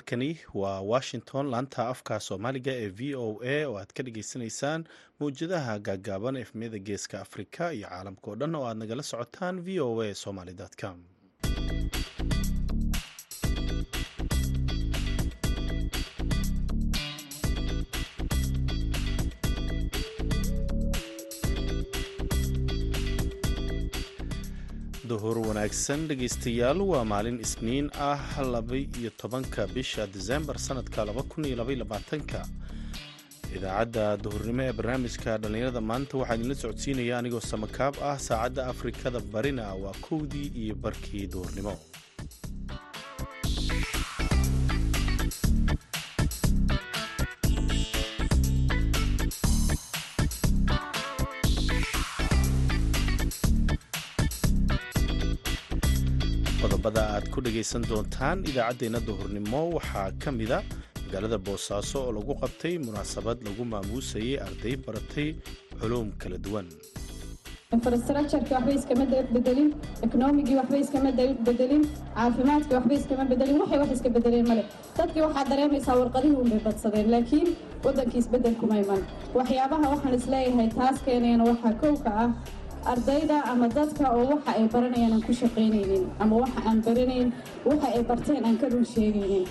halkani waa washington. Laanta afka soomaaliga ee v o a oo aad ka dhagaysanaysaan mawjadaha gaagaaban efmiyada geeska afrika iyo caalamka oo dhan oo aad nagala socotaan v o a somaly com wanaagsan dhegaystayaal waa maalin isniin ah laba-iyo tobanka bisha disembar sanadka labaatanka. Idaacadda duhurnimo ee barnaamijka dhallinyarada maanta waxaa idinla socodsiinaya anigoo samakaab ah saacadda afrikada barina waa kowdii iyo barkii duhurnimo dhagaysan doontaan idaacaddeenna duhurnimo. Waxaa ka mida magaalada boosaaso oo lagu qabtay munaasabad lagu maamuusayay arday baratay culuum kala duwan. Infrastructureki waxba iskama bedelin ekonomigii waxba iskama bedelin caafimaadkii waxba iskama bedelin waxay wax iska bedeleen male dadkii waxaad dareemaysaa warqadihii unbay badsadeen laakiin waddankii isbeddel kuma iman. Waxyaabaha waxaan is leeyahay taas keenayana waxaa kowka ah ardayda ama dadka oo waxa ay baranayaan aan ku shaqaynaynin ama waxa aan baranayn waxa ay barteen aan ka run sheegaynin.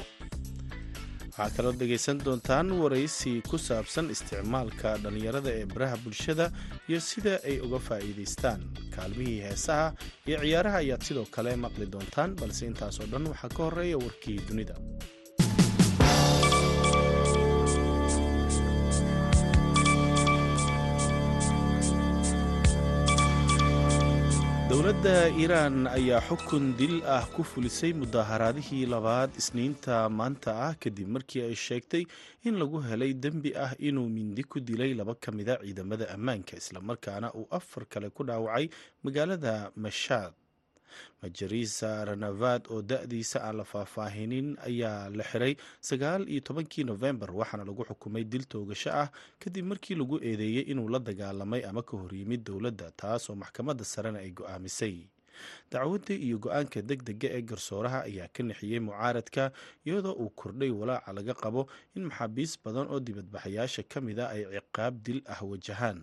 Waxaa kaloo dhegaysan doontaan waraysi ku saabsan isticmaalka dhallinyarada ee baraha bulshada iyo sida ay uga faa'iidaystaan. Kaalmihii heesaha iyo ciyaaraha ayaad sidoo kale maqli doontaan balse intaas oo dhan waxaa ka horreeya warkii dunida dowladda iiraan ayaa xukun dil ah ku fulisay mudaharaadihii labaad isniinta maanta ah kadib markii ay sheegtay in lagu helay dembi ah inuu mindi ku dilay laba ka mida ciidamada ammaanka islamarkaana uu afar kale ku dhaawacay magaalada mashaad majarisa ranavad oo da-diisa aan la faahfaahinin ayaa la xiray sagaal iyo tobankii nofembar waxaana lagu xukumay dil toogasho ah kadib markii lagu eedeeyey inuu la dagaalamay ama ka horyimid dowladda taas oo maxkamadda sarena ay go'aamisay. Dacwadda iyo go'aanka deg dega ee garsooraha ayaa ka nixiyey mucaaradka iyadoo uu kordhay walaaca laga qabo in maxaabiis badan oo dibadbaxayaasha ka mid a ay ciqaab dil ah wajahaan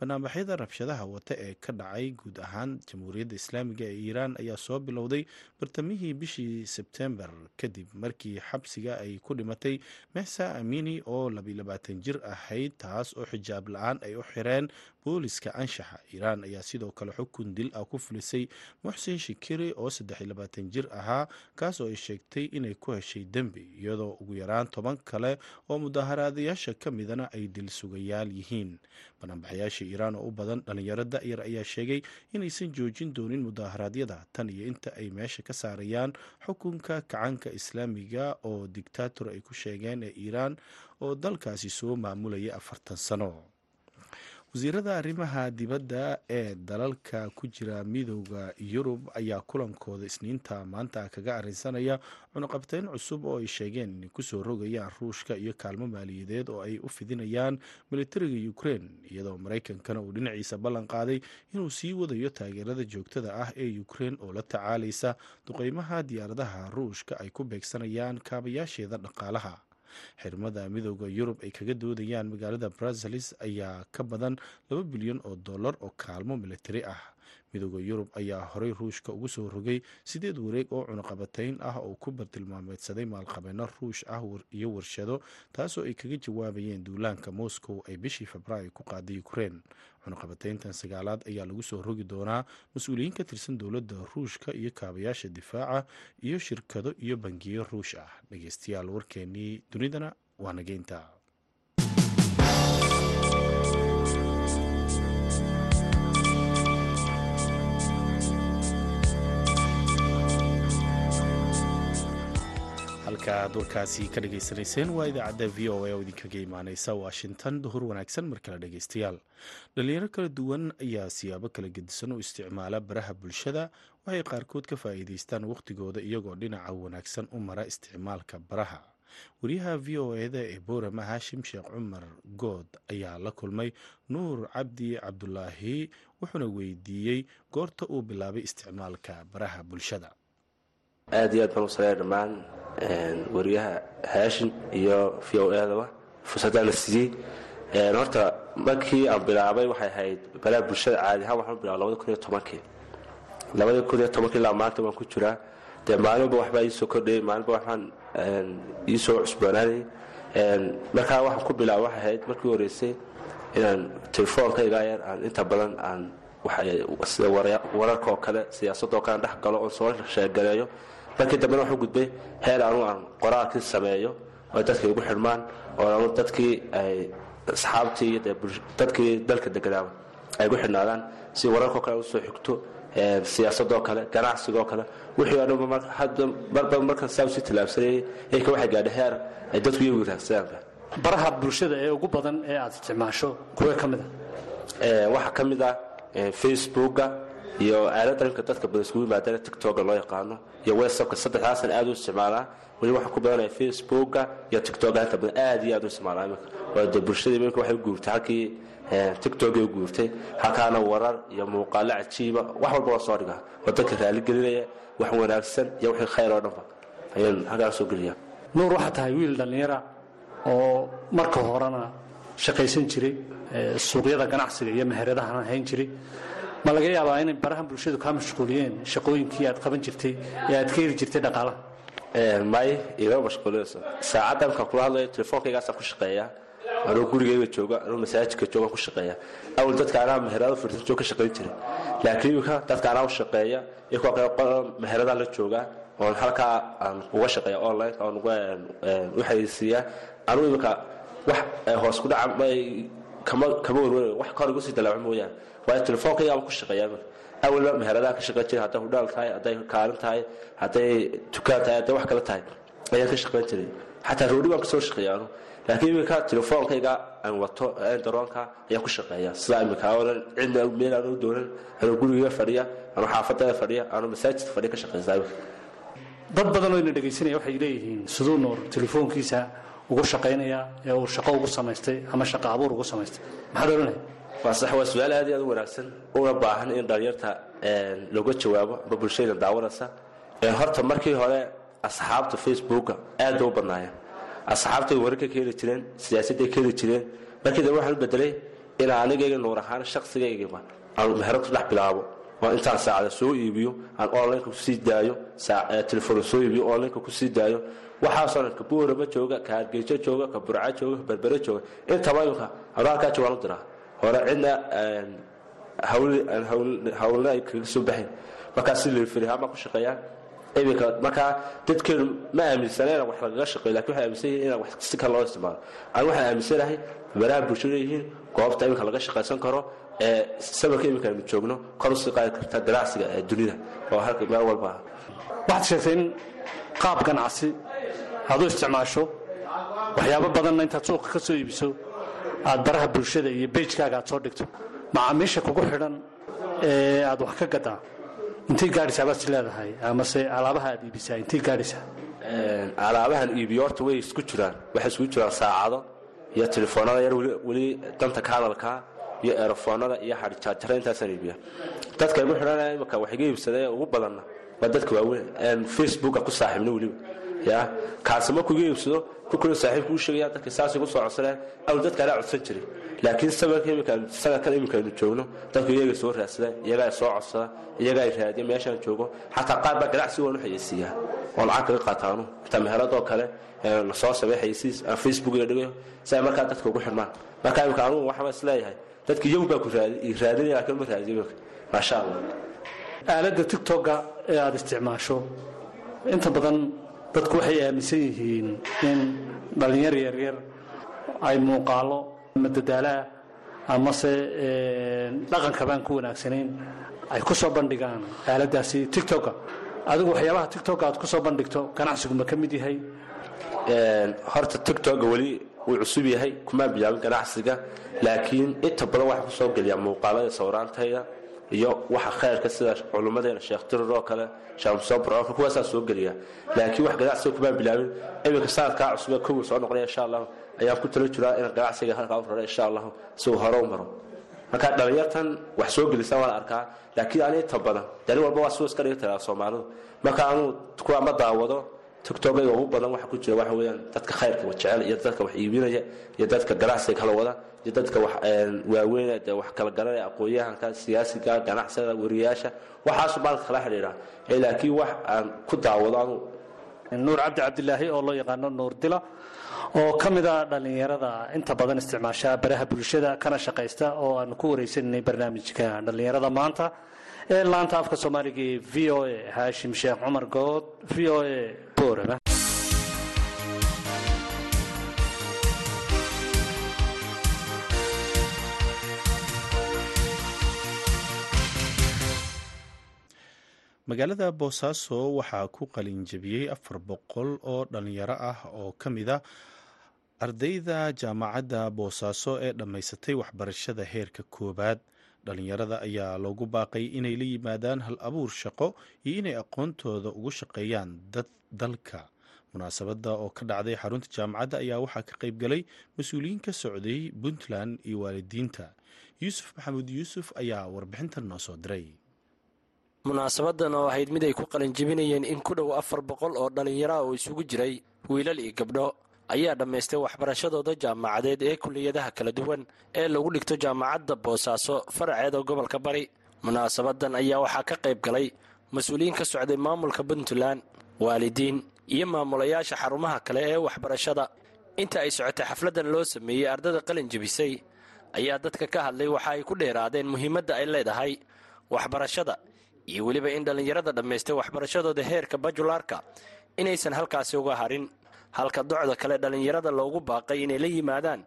barnaamijyada rabshadaha wata ee ka dhacay guud ahaan jamhuuriyadda islaamiga ee iiraan ayaa soo bilowday bartamihii bishii sebtembar kadib markii xabsiga ay ku dhimatay mehsa amini oo labayabaatan jir ahayd taas oo xijaab la'aan ay u xireen booliska anshaxa. Iiraan ayaa sidoo kale xukun dil ah ku fulisay muxsin shikiri oo saddexilabaatan jir ahaa kaas oo ay sheegtay inay ku heshay dembi iyadoo ugu yaraan toban kale oo mudaaharaadayaasha ka midana ay dil sugayaal yihiin banaanbaxayaasha iiraan oo u badan dhalinyaro da-yar ayaa sheegay inaysan joojin doonin mudaaharaadyada tan iyo inta ay meesha ka saarayaan xukunka kacanka islaamiga oo dictaator ay ku sheegeen ee iiraan oo dalkaasi soo maamulaya afartan sano wasiirada arrimaha dibadda ee dalalka ku jira midooda yurub ayaa kulankooda isniinta maanta kaga arrinsanaya cunaqabteyn cusub oo ay sheegeen inay ku soo rogayaan ruushka iyo kaalmo maaliyadeed oo ay u fidinayaan militariga ukrein iyadoo maraykankana uu dhinaciisa ballan qaaday inuu sii wadayo taageerada joogtada ah ee ukrein oo la tacaalaysa duqeymaha diyaaradaha ruushka ay ku beegsanayaan kaabayaasheeda dhaqaalaha xirmada midooda yurub ay kaga doodayaan magaalada brazelis ayaa ka badan laba bilyan oo dollar oo kaalmo militari ah midooda yurub ayaa horey ruushka ugu soo rogay sideed wareeg oo cunaqabatayn ah oo ku bartilmaameedsaday maalqabeeno ruush ah iyo warshado taasoo ay kaga jawaabayeen duulaanka moscow ay bishii februaayo ku qaaday ukrein cunaqabatayntan sagaalaad ayaa lagu soo rogi doonaa mas'uuliyiin ka tirsan dowladda ruushka iyo kaabayaasha difaaca iyo shirkado iyo bangiyo ruush ah. Dhegeystayaal warkeenii dunidana waa nageynta halkaaad warkaasi ka dhageysanayseen waa idaacadda v o a oo idinkaga imaaneysa washington duhur wanaagsan mar kale dhegeystayaal dhalinyaro kala duwan ayaa siyaabo kala gedisan u isticmaala baraha bulshada waxay qaarkood ka faa'iideystaan wakhtigooda iyagoo dhinaca wanaagsan u mara isticmaalka baraha wariyaha v o eda ee boorama haashim sheekh cumar good ayaa la kulmay nuur cabdi cabdulaahi wuxuuna weydiiyey goorta uu bilaabay isticmaalka baraha bulshada aad iyo aad baan u dhammaan wariyaha haashin iyo v o edaba fursaddaana siiyey. Horta markii aan bilaabay waxay ahayd balaa bulshada caadi ahaan waxaan bilaba labada kun iyo tobankii. Labada kun iyo tobankii ilaa maanta waan ku jiraa. Dee maalinba waxbaa iisoo kordhayay maalinba waxbaan iisoo cusboonaanayay markaa waxaan ku bilaaba waxay ahayd markii horeysay inaan telefoonkayga yar aan inta badan aan sida wararka kale siyaasadoo kale dhex galo oon soo sheegaleeyo markii dambena waxu gudbay heer anu aan qoraalkii sameeyo oo dadkay ugu xidhmaan oo anu dadkii ay asxaabtii iyo dadkii dalka deganaaba ay gu xidhnaadaan si wararkao kale u soo xigto siyaasadoo kale ganacsigoo kale. Wixii o dhan marba markan saa u sii tallaabsanayay iyaka waxay gaadha heer ay dadku iyagu raagsadaan baraha bulshada ee ugu badan ee aad isticmaasho kuwee ka mid a waxaa ka mid ah facebooka iyo aalada imka dadka badan iskugu yimaadana tictoka loo yaqaano iyo whatsappka saddexdaasan aad u isticmaalaa. Weli waxaan ku badanaya facebooka iyo tictoka inta badan aad iyo aad u isticmaalaa. Imika oo de bulshadii imika waxay u guurtay halkii tictokay u guurtay halkaana warar iyo muuqaalo cajiiba wax walba waa soo dhigaa. Oo dadka raaligelinaya wax wanaagsan iyo wixii khayr oo dhanba. Ayaan halkaa soo nuur waxaa tahay wiil dhallinyara oo marka horena shaqaysan jiray suuqyada ganacsiga iyo meheradahana hayn jiray ma laga yaabaa inay barahan bulshadu kaa mashquuliyeen shaqooyinkii aad qaban jirtay ee aad ka heli jirtay dhaqaalaha may igama mashquulinayso saacadda markaan kula hadlayo telefonkaygaasaan ku shaqeeyaa anuu gurigeyga jooga anuu masaajidka joogaan ku shaqeeya. Awal dadka anaa meherada fursan joog ka shaqayn jiray. Laakiin imika dadka anaa u shaqeeya iyo kale meheradaan la joogaa oon halkaa aan uga shaqeeya online oon u xayeysiiyaa anuu imika wax hoos ku dhaca kama warwarayo wax kahor igu sii dalaaco mooyaane waayo telefonkaygaaba ku shaqeeyaa imika awalba meheradaha ka shaqayn jiray hadday hudhaal tahay hadday kaalin tahay hadday dukaan tahay hadday wax kale tahay ayaan ka shaqayn jiray. Xataa roodhi baan ka soo shaqeeya anu laakiin iminka telefoonkayga aan wato daroonka ayaan ku shaqeeya sidaa imika oonan cidna meel aanu doonan anuu guriga fadhiya anuu xaafadada fadhiya anuu masaajidka fadhiya ka shaqeysaa dad badan oo ina dhegaysanaya waxay leeyihiin siduu nuur telefoonkiisa ugu shaqaynaya ee uu shaqo ugu samaystay ama shaqo abuur ugu samaystay. Maxaad oranaya waa su'aal aad iyo aad u wanaagsan. Una baahan in dhalinyarta looga jawaabo amba bulshada daawanaysa. Horta markii hore asxaabta facebooka aad bay u badnaayeen. Asxaabtay wararka ka heli jireen siyaasadday ka heli jireen. Markii dambe waxaan u bedelay inaa anigayga nuur ahaan shaqsigaygaba aan meherad ku dhex bilaabo. Oo intaan saacada soo iibiyo aan onlineka ku sii daayo telefoon soo iibiyo onlineka ku sii daayo. Waxaasoo dhan ka jooga ka jooga ka jooga berbere jooga. Intaba imka anu halkaa joogaan u diraa hore cidna hawlna ay kaga soo baxayn markaa si ku shaqeeyaa. Iminka markaa dadkeenu ma aaminsana inaan wax lagaga shaqeyo laakiin waxay aaminsan yihiin inaan wax si kale loo isticmaalo. Anu waxaan aaminsanahay baraha bulshada yihiin goobta iminka laga shaqaysan karo ee sabarka iminka aynu joogno kor u sii qaadi karta ganacsiga ee dunida. Oo halka meel walba ah waxaad sheegtay in qaab ganacsi aad isticmaasho waxyaabo badanna intaad suuqa ka soo iibiso aad baraha bulshada iyo beijkaaga aad soo dhigto. Macaamiisha kugu xidhan ee aad wax ka gadaa intay gaadhaysaa baad is leedahay amase alaabaha aad iibisaa intay gaadhaysaa alaabahan iibiyo horta way isku jiraan. Waxay isku jiraan saacado iyo telefoonada yar weli danta kaadalka iyo erofoonada iyo xadhijaajara intaasaan iibiya dadka igu xidhanaya imika wax iga iibsadee ugu badanna waa dadka waaweyn. Facebooka ku saaxiibna weliba ya? Kaasi markuu iga iibsado kukuna saaxiibku u sheegaya dadka saas igu soo codsanaya awl dadka anaa codsan jiray. Laakiin sabarka imika sanadkan imika aynu joogno dadku iyaga soo raadsada iyagaa soo codsada iyagaa raadiya meeshaan joogo. Xataa qaar baa ganacsi waan xayeysiiyaa. Oo lacag kaga qaataanu. Inta meheradoo kale la soo samey xayeysiis aan facebook iga dhigayo si ay markaa dadka ugu xidhmaan marka imika anugu waxaan is leeyahay. Dadka iyagu ku raadinaya laakiin ma raadiyo imika maasha allah. Aaladda tigtoga ee aada isticmaasho inta badan dadku waxay aaminsan yihiin in dhallinyar yaryar ay muuqaalo madadaalaa amase dhaqanka baan ku wanaagsanayn ay ku soo bandhigaan aaladaasi tictoka adigu waxyaabaha tictoka aad ku soo bandhigto ganacsigu ma ka mid yahay? Horta tictoga weli wuu cusub yahay kumaan bilaabin ganacsiga laakiin inta badan waxaa ku soo geliyaa muuqaalada sawraantayda iyo waxa khayrka sida culummadeena sheekh tirir oo kale shaamsobr oo kuwaasaa soo geliya. Laakiin wax ganacsiga kumaan bilaabin. Iminka sanadkaa cusube kowi soo noqonaya insha allahu ayaan ku talo jiraa inaan ganacsiga halkaa u rara insha allahu si uu hore u maro. Marka dhalinyartan wax soo gelisa waa la arkaa laakiin ani inta badan dani walba waa suu iska dhigi soomaalidu. Marka anuu kuwa daawado tiktokayga ugu badan waxa ku jira waxa weeyaan dadka khayrka jecel iyo dadka wax iibinaya iyo dadka ganacsiga kala wada dadka waaweyn dee wax kala garanaya aqoon-yahanka siyaasiga ganacsada wariyaasha waxaasu baan kala xidhiidha. Laakiin wax aan ku daawado anuu nuur cabdi cabdilaahi oo loo yaqaano nuur dila oo ka mid a dhallinyarada inta badan isticmaasha baraha bulshada kana shaqaysta oo aanu ku wareysananay barnaamijka dhallinyarada maanta. Ee laanta afka soomaaliga ee v o a haashim sheekh cumar good v o a boorama magaalada boosaaso waxaa ku qalinjabiyey afar boqol oo dhalinyaro ah oo ka mid a ardayda jaamacadda boosaaso ee dhammaysatay waxbarashada heerka koowaad. Dhalinyarada ayaa loogu baaqay inay la yimaadaan hal abuur shaqo iyo inay aqoontooda ugu shaqeeyaan dad dalka. Munaasabadda oo ka dhacday xarunta jaamacadda ayaa waxaa ka qayb galay mas'uuliyiin ka socday puntland iyo waalidiinta. Yuusuf maxamuud yuusuf ayaa warbixintan noo soo diray munaasabadan oo ahayd mid ay ku qalinjebinayeen in ku dhow afar boqol oo dhallinyaro oo isugu jiray wiilal iyo gabdho. Ayaa dhammaystay waxbarashadooda jaamacadeed ee kulliyadaha kala duwan ee lagu dhigto jaamacadda boosaaso faraceeda gobolka bari. Munaasabadan ayaa waxaa ka qayb galay mas'uuliyiin ka socday maamulka puntland waalidiin iyo maamulayaasha xarumaha kale ee waxbarashada. Inta ay socotay xafladan loo sameeyey ardada qalin jebisay ayaa dadka ka hadlay waxa ay ku dheeraadeen muhiimadda ay leedahay waxbarashada iyo weliba in dhallinyarada dhammaystay waxbarashadooda heerka bajulaarka inaysan halkaasi uga harin. Halka docda kale dhallinyarada loogu baaqay inay la yimaadaan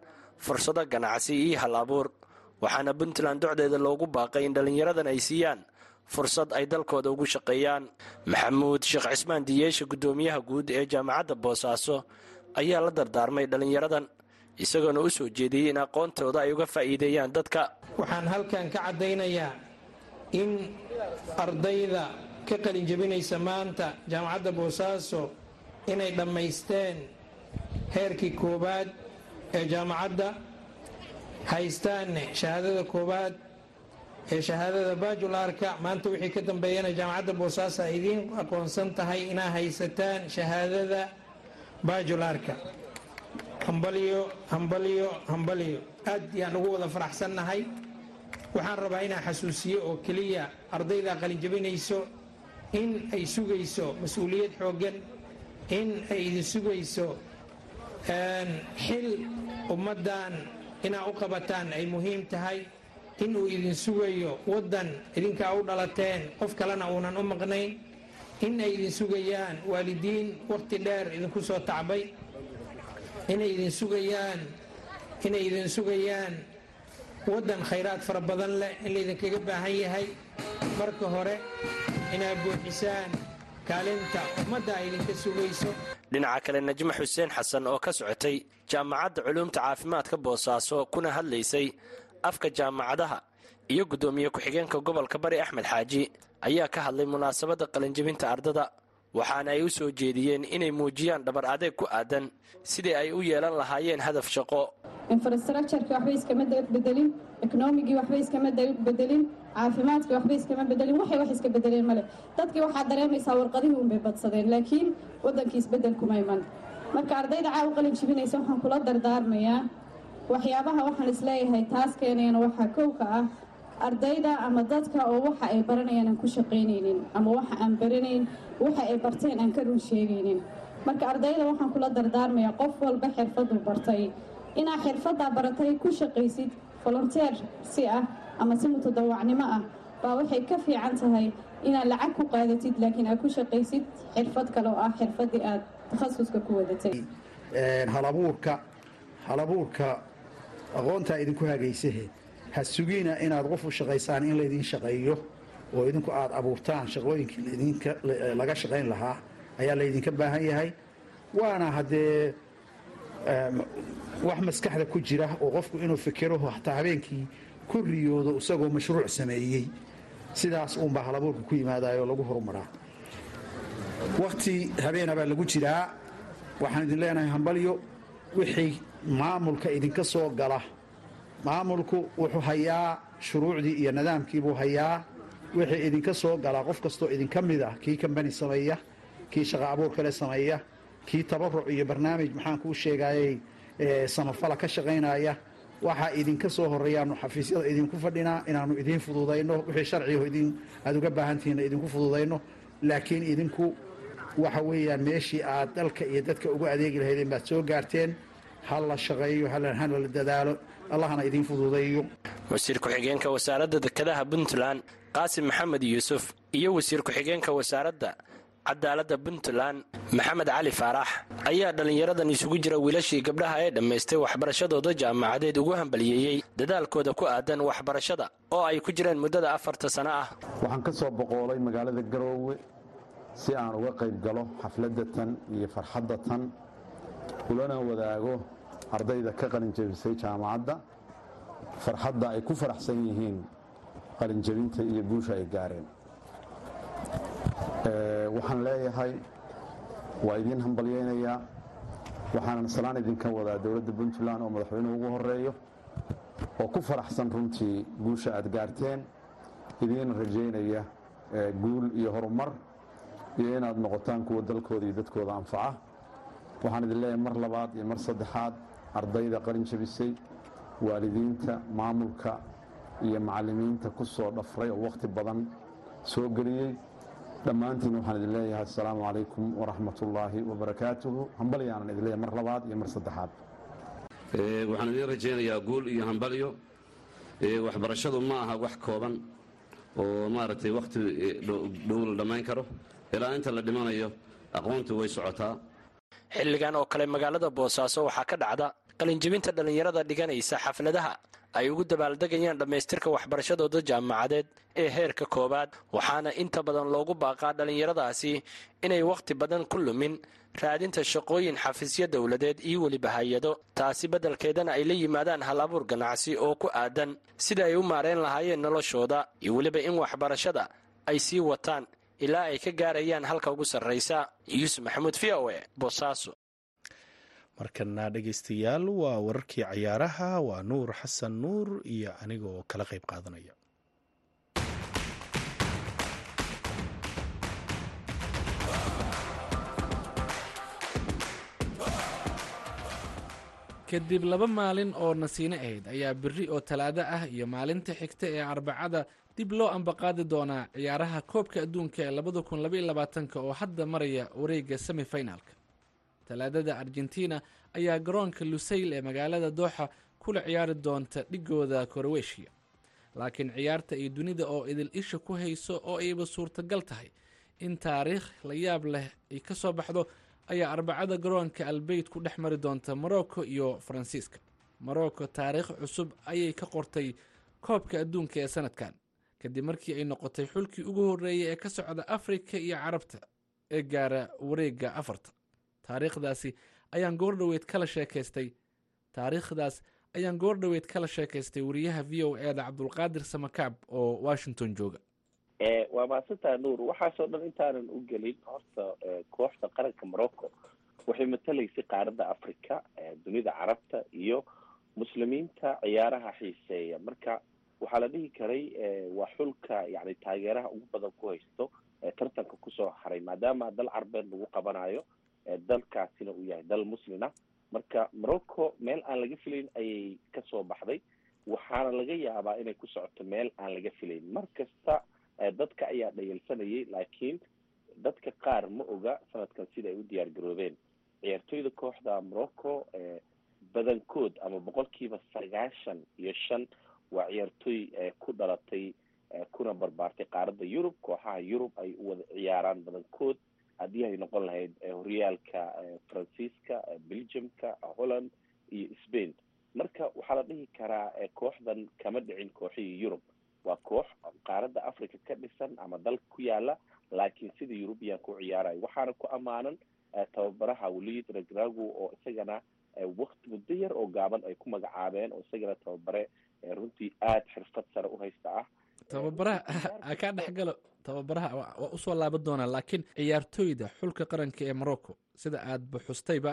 fursado ganacsi iyo hal abuur. Waxaana puntland docdeeda loogu baaqay in dhallinyaradan ay siiyaan fursad ay dalkooda ugu shaqeeyaan. Maxamuud sheekh cismaan diyeesha guddoomiyaha guud ee jaamacadda boosaaso ayaa la dardaarmay dhallinyaradan isagoona u soo jeediyey in aqoontooda ay uga faa'iideeyaan dadka. Waxaan halkan ka caddaynayaa in ardayda ka qalinjabinaysa maanta jaamacadda boosaaso inay dhammaysteen heerkii koowaad ee jaamacadda haystaanne shahaadada koowaad ee shahaadada bajularka maanta wixii ka dambeeyana jaamacadda boosaaso ay idiin aqoonsan tahay inaa haysataan shahaadada bajularka hambalyo hambalyo hambalyo. Aad yaan ugu wada faraxsannahay waxaan rabaa inaan xasuusiyo oo keliya ardayda qalinjabinayso in ay sugayso mas'uuliyad xooggan in ay idin sugayso xil ummaddan inaa u qabataan ay muhiim tahay inuu idin sugayo waddan idinkaa u dhalateen qof kalena uunan u maqnayn. In ay idin sugayaan waalidiin wakhti dheer idinku soo tacbay. Inay idin sugayaan inay idin sugayaan waddan khayraad fara badan leh in laydinkaga baahan yahay. Marka hore inaad buuxisaan kaalinta ummadda ay idinka sugayso. Dhinaca kale najmo xuseen xasan oo ka socotay jaamacadda culuumta caafimaadka boosaaso kuna hadlaysay afka jaamacadaha iyo guddoomiye ku-xigeenka gobolka bari axmed xaaji ayaa ka hadlay munaasabadda qalinjebinta ardada waxaana ay u soo jeediyeen inay muujiyaan dhabar adeeg ku aadan sidii ay u yeelan lahaayeen hadaf shaqo. Infrastructureki waxba iskama bedelin ekonomigii waxba iskama bedelin caafimaadkii waxba iskama bedelin waxay wax iska bedeleen male dadkii waxaad dareemaysaa warqadihii unbay badsadeen laakiin waddankii isbeddel kuma iman. Marka ardayda caawa qalin jibinaysa waxaan kula dardaarmayaa waxyaabaha waxaan is leeyahay taas waxaa kow ka ah ardayda ama dadka oo waxa ay baranayaan aan ku shaqaynaynin ama waxa aan baranayn waxa ay barteen aan ka run sheegaynin. Marka ardayda waxaan kula dardaarmayaa qof walba xirfaduu bartay. Inaa xirfaddaa baratay ku shaqaysid volonteer si ah ama si mutadawacnimo ah baa waxay ka fiican tahay inaad lacag ku qaadatid laakiin aad ku shaqaysid xirfad kale oo ah xirfaddii aad takhasuska ku wadatay. Halabuurka halabuurka aqoontaa idinku hagaysahe ha sugina inaad qof u shaqaysaan in laydin shaqeeyo oo idinku aad abuurtaan shaqooyinkii laga shaqayn lahaa ayaa laydinka baahan yahay. Waana haddee wax maskaxda ku jira oo qofku inuu fikiro hataa habeenkii ku riyoodo isagoo mashruuc sameeyey sidaas uunbaa halabuurka ku yimaadayo lagu horumaraa. Wakhti habeenabaa lagu jiraa. Waxaan idin leenahay hambalyo wixii maamulka idinka soo gala. Maamulku wuxuu hayaa shuruucdii iyo nidaamkiibuu hayaa wixii idinka soo galaa qof kastoo idinka mid ah kii kambani sameeya kii shaqa abuur kale sameeya kii tabaruc iyo barnaamij maxaan kuu sheegayey samafala ka shaqaynaya waxaa idinka soo horeeyaanu xafiisyada idinku fadhinaa inaanu idiin fududayno wixii sharcigaho idin aada uga baahantihiinna idinku fududayno laakiin idinku waxa weeyaan meeshii aad dalka iyo dadka ugu adeegi lahaydeen baad soo gaarteen ha la shaqeeyo hana dadaalo allahna idiin fududeeyo. Wasiir ku-xigeenka wasaaradda dekedaha puntland qaasim maxamed yuusuf iyo wasiir ku-xigeenka wasaaradda cadaaladda puntland maxamed cali faarax ayaa dhallinyaradan isugu jira wiilashii gabdhaha ee dhammaystay waxbarashadooda jaamacadeed ugu hambaliyeeyey dadaalkooda ku aadan waxbarashada oo ay ku jireen muddada afarta sano ah. Waxaan ka soo boqoolay magaalada garoowe si aan uga qayb galo xafladda tan iyo farxadda tan ulana wadaago ardayda ka qalinjabisay jaamacadda. Farxadda ay ku faraxsan yihiin qalinjabinta iyo guusha ay gaareen. Waxaan leeyahay waa idiin hambalyaynayaa waxaanan salaan idinka wadaa dowladda puntland oo madaxweynuhu ugu horeeyo oo ku faraxsan runtii guusha aad gaarteen idiin rajaynaya guul iyo horumar iyo inaad noqotaan kuwa dalkooda iyo dadkooda anfaca. Waxaan idin leeyahay mar labaad iyo mar saddexaad ardayda qalin jabisay waalidiinta maamulka iyo macallimiinta ku soo dhafray oo wakhti badan soo geliyey. Dhammaantiin waxaan idin leeyahay assalaamu calaykum waraxmat ullaahi wabarakaatuhu hambalyaanan idin leeyahay mar labaad iyo mar saddexaad. Waxaan idiin rajaynayaa guul iyo hambalyo waxbarashadu ma aha wax kooban oo maaragtay wakhti dhow la dhammayn karo. Ilaa inta la dhimanayo aqoontu way socotaa. Xilligan oo kale magaalada boosaaso waxaa ka dhacda qalinjebinta dhallinyarada dhiganaysa xafladaha ay ugu dabaaldegayaan dhammaystirka waxbarashadooda jaamacadeed ee heerka koowaad waxaana inta badan loogu baaqaa dhallinyaradaasi inay wakhti badan ku lumin raadinta shaqooyin xafiisyo dowladeed iyo weliba hay'ado. Taasi beddelkeedana ay la yimaadaan hal abuur ganacsi oo ku aadan sida ay u maareen lahaayeen noloshooda iyo weliba in waxbarashada ay sii wataan ilaa ay ka gaarayaan halka ugu sarraysa. Yuusuf maxamuud v o e boosaaso markana dhegaystayaal waa wararkii cayaaraha waa nuur xasan nuur iyo aniga oo kala qayb qaadanaya. Kadib laba maalin oo nasiino ahayd ayaa beri oo talaado ah iyo maalinta xigta ee arbacada dib loo ambaqaadi doonaa ciyaaraha koobka adduunka ee oo hadda maraya wareegga semifinalka talaadada argentina ayaa garoonka lusayl ee magaalada dooxa kula ciyaari doonta dhigooda koroweshiya laakiin ciyaarta iyo dunida oo idil isha ku hayso oo ayba suurtagal tahay in taariikh la yaab leh ay ka soo baxdo ayaa arbacada garoonka albeyt ku dhex mari doonta morocco iyo faransiiska. Morocco taariikh cusub ayay ka qortay koobka adduunka ee sanadkan kadib markii ay noqotay xulkii ugu horreeyay ee ka socda afrika iyo carabta ee gaara wareegga afarta taariikhdaasi ayaan goordhoweyd kala sheekaystay. Taariikhdaas ayaan goordhoweyd kala sheekaystay wariyaha v o e cabdulqaadir samakaab oo washington jooga. Waa mahadsantaha nuur waxaasoo dhan intaanan u gelin horta kooxda qaranka morocco waxay matalaysay qaaradda africa dunida carabta iyo muslimiinta ciyaaraha xiiseeya. Marka waxaa la dhihi karay waa xulka yani taageeraha ugu badan ku haysto tartanka ku soo haray maadaama dal carbeed lagu qabanayo dalkaasina uu yahay dal muslina marka morocco meel aan laga filayn ayay ka soo baxday. Waxaana laga yaabaa inay ku socoto meel aan laga filayn. Mar kasta dadka ayaa dhayalsanayay laakiin dadka qaar ma oga sanadkan sida ay u diyaar garoobeen. Ciyaartoyda kooxda morocco badankood ama boqolkiiba sagaashan iyo shan waa ciyaartoy ku dhalatay kuna barbaartay qaaradda yurub. Kooxaha yurub ay u wada ciyaaraan badankood haddii ay noqon lahayd horyaalka faransiiska belgiumka holland iyo spain. Marka waxaa la dhihi karaa kooxdan kama dhicin kooxihii yurub. Waa koox qaaradda africa ka dhisan ama dal ku yaalla laakiin sida eurubian ku ciyaarayo waxaana ku ammaanan tababaraha walid regrago oo isagana wakti muddo yar oo gaaban ay ku magacaabeen oo isagana tababare runtii aada xirfad sare u haysta ah. Tababaraha kaa dhexgalo tababaraha waa u soo laaban doonaa laakiin ciyaartooyda xulka qaranka ee morocco sida aadba xustayba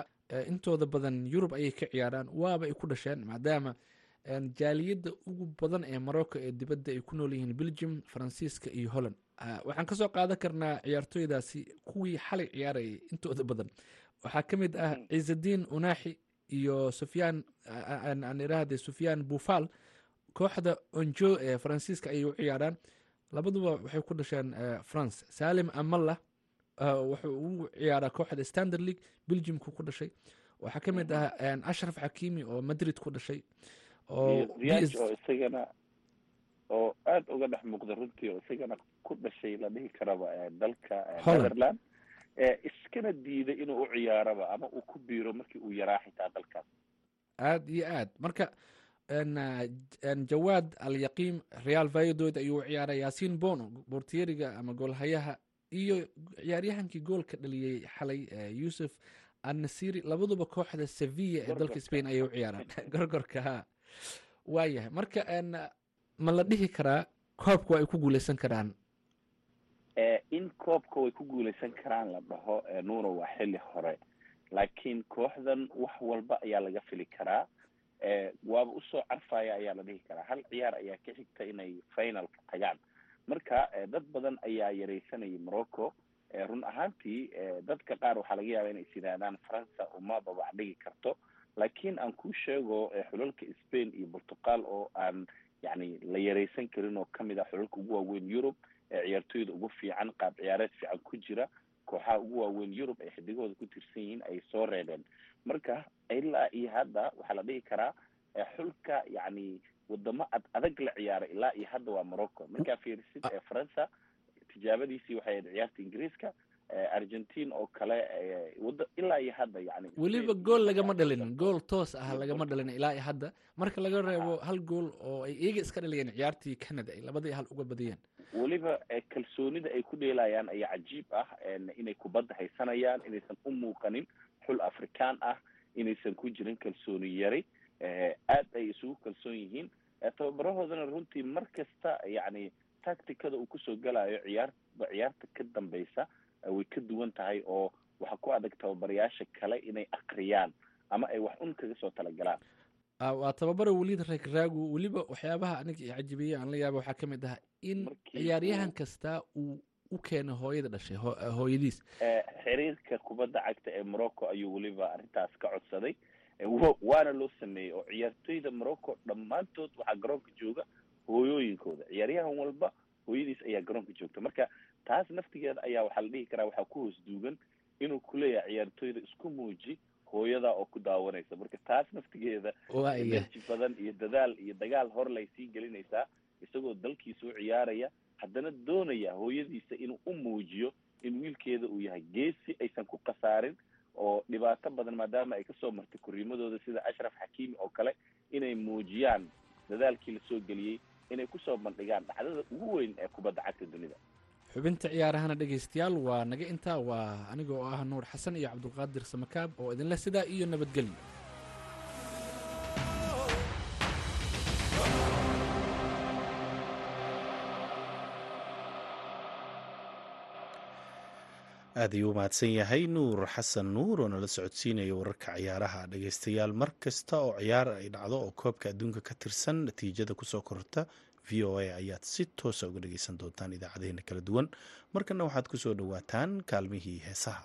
intooda badan yurub ayay ka ciyaaraan waaba ay ku dhasheen maadaama jaaliyadda ugu badan ee morocco ee dibadda ay ku nool yihiin belgium faransiiska iyo holland. Waxaan ka soo qaadan karnaa ciyaartooydaasi kuwii xalay ciyaarayay intooda badan. Waxaa ka mid ah ciisadiin unaaxi iyo sufyaan aan irahde sufyaan bufal kooxda onjo ee faransiiska ayay u ciyaaraan labaduba waxay ku dhasheen france. Salim amalla wuxuu ugu ciyaaraa kooxda standard league. Belgiumku ku dhashay. Waxaa ka mid ah ashraf xakimi oo madrid ku dhashay. Oo isagana oo aada uga dhex muuqda runtii oo isagana ku dhashay la dhihi karaba dalka netherland iskana diiday inuu u ciyaaraba ama uu ku biiro markii uu yaraa xitaa dalkaas. Aada iyo aad. Marka jawaad alyaqiim real vayadood ayuu u ciyaaray yaasiin bono bortieriga ama goolhayaha iyo ciyaaryahankii goolka dhaliyey xalay yuusuf annasiri labaduba kooxda sevilla ee dalka spain ayay u ciyaaraan gorgorka ha. Waayahay marka ma la dhihi karaa koobka ay ku guuleysan karaan? In koobka way ku guuleysan karaan la dhaho nuuro waa xilli hore. Laakiin kooxdan wax walba ayaa laga fili karaa waaba u soo carfaya ayaa la dhihi karaa. Hal ciyaar ayaa ka xigta inay finalka tagaan. Marka dad badan ayaa yaraysanayay morocco. Run ahaantii dadka qaar waxaa laga yaaba inay is yidhaahdaan faransa uma babac dhigi karto. Laakiin aan kuu sheego xulalka spain iyo portugal oo aan yani la yaraysan karin oo ka mid ah xulalka ugu waaweyn yurub ciyaartooyda ugu fiican qaab ciyaareed fiican ku jira kooxaha ugu waaweyn yurub ay xidigahooda ku tirsan yihiin ay soo reebeen marka ilaa iyo hadda waxaa la dhihi karaa xulka yani wadamo ad adag la ciyaara ilaa iyo hadda waa morocco. Markaa fiirisid faransa tijaabadiisii waxay ahayd ciyaarta ingiriiska argentine oo kale wada ilaa iyo hadda yani. Weliba gool lagama dhalin gool toos ah lagama dhalin ilaa iyo hadda. Marka laga reebo hal gool oo ay iyaga iska dhaliyeen ciyaartii canada ay labadii hal uga badiyeen. Weliba kalsoonida ay ku dheelayaan ayaa cajiib ah inay kubadda haysanayaan inaysan u muuqanin xul afrikaan ah inaysan ku jirin kalsooni yari aad ay isugu kalsoon yihiin. Tababarahoodana runtii mar kasta yani tacticada uu ku soo galayo ciyaarba ciyaarta ka dambeysa way ka duwan tahay oo waxaa ku adag tababarayaasha kale inay akriyaan ama ay wax un kaga soo talagalaan waa tababara weliid reegraagu weliba waxyaabaha aniga cajibiye aan la yaaba waxaa ka mid ah in ciyaaryahan kasta uu u keeno hooyada dhashay hooyadiis. Xiriirka kubadda cagta ee morocco ayuu weliba arrintaas ka codsaday. Waana loo sameeyey oo ciyaartoyda morocco dhammaantood waxaa garoonka jooga hooyooyinkooda. Ciyaaryahan walba hooyadiis ayaa garoonka joogta. Marka taas naftigeeda ayaa waxaa la dhihi karaa waxaa ku hoos duugan inuu kuleeyahay ciyaartoyda isku muuji hooyada oo ku daawanaysa. Marka taas naftigeeda enerji badan iyo dadaal iyo dagaal hor lay sii gelinaysaa isagoo dalkiisa u ciyaaraya haddana doonaya hooyadiisa inuu u muujiyo in wiilkeeda uu yahay geesi aysan ku khasaarin oo dhibaato badan maadaama ay ka soo martay koriimadooda sida ashraf xakiimi oo kale inay muujiyaan dadaalkii la soo geliyey inay ku soo bandhigaan dhacdada ugu weyn ee kubadda cagta dunida. Xubinta ciyaarahana dhegaystayaal waa naga intaa waa aniga oo ah nuur xasan iyo cabdulqaadir samakaab oo idinleh sidaa iyo nabadgelyo aad ayuu u mahadsan yahay. Nuur xasan nuur oo nala socodsiinaya wararka ciyaaraha dhegeystayaal mar kasta oo ciyaar ay dhacdo oo koobka adduunka ka tirsan natiijada ku soo korta v o a ayaad si toosa uga dhegeysan doontaan idaacadeena kala duwan. Markana waxaad ku soo dhowaataan kaalmihii heesaha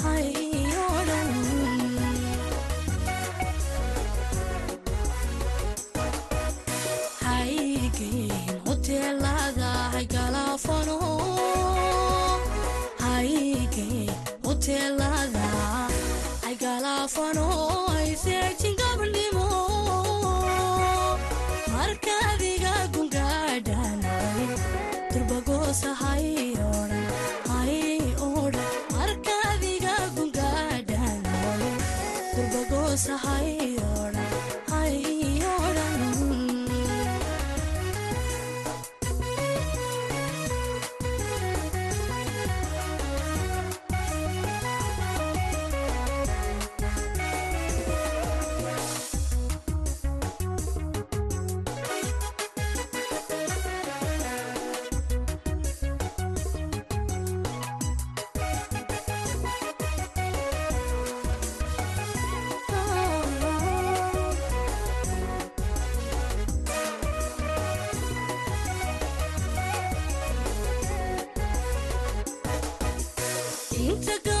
Saka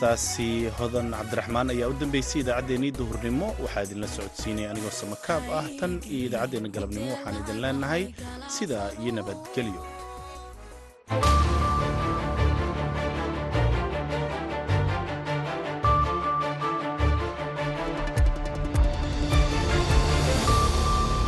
heestaasi hodan cabdiraxmaan ayaa u dambeysay idaacaddeenii duhurnimo. Waxaa idinla socodsiinaya anigoo samakaab ah tan iyo idaacaddeenna galabnimo waxaan idin leenahay sidaa iyo nabadgelyo.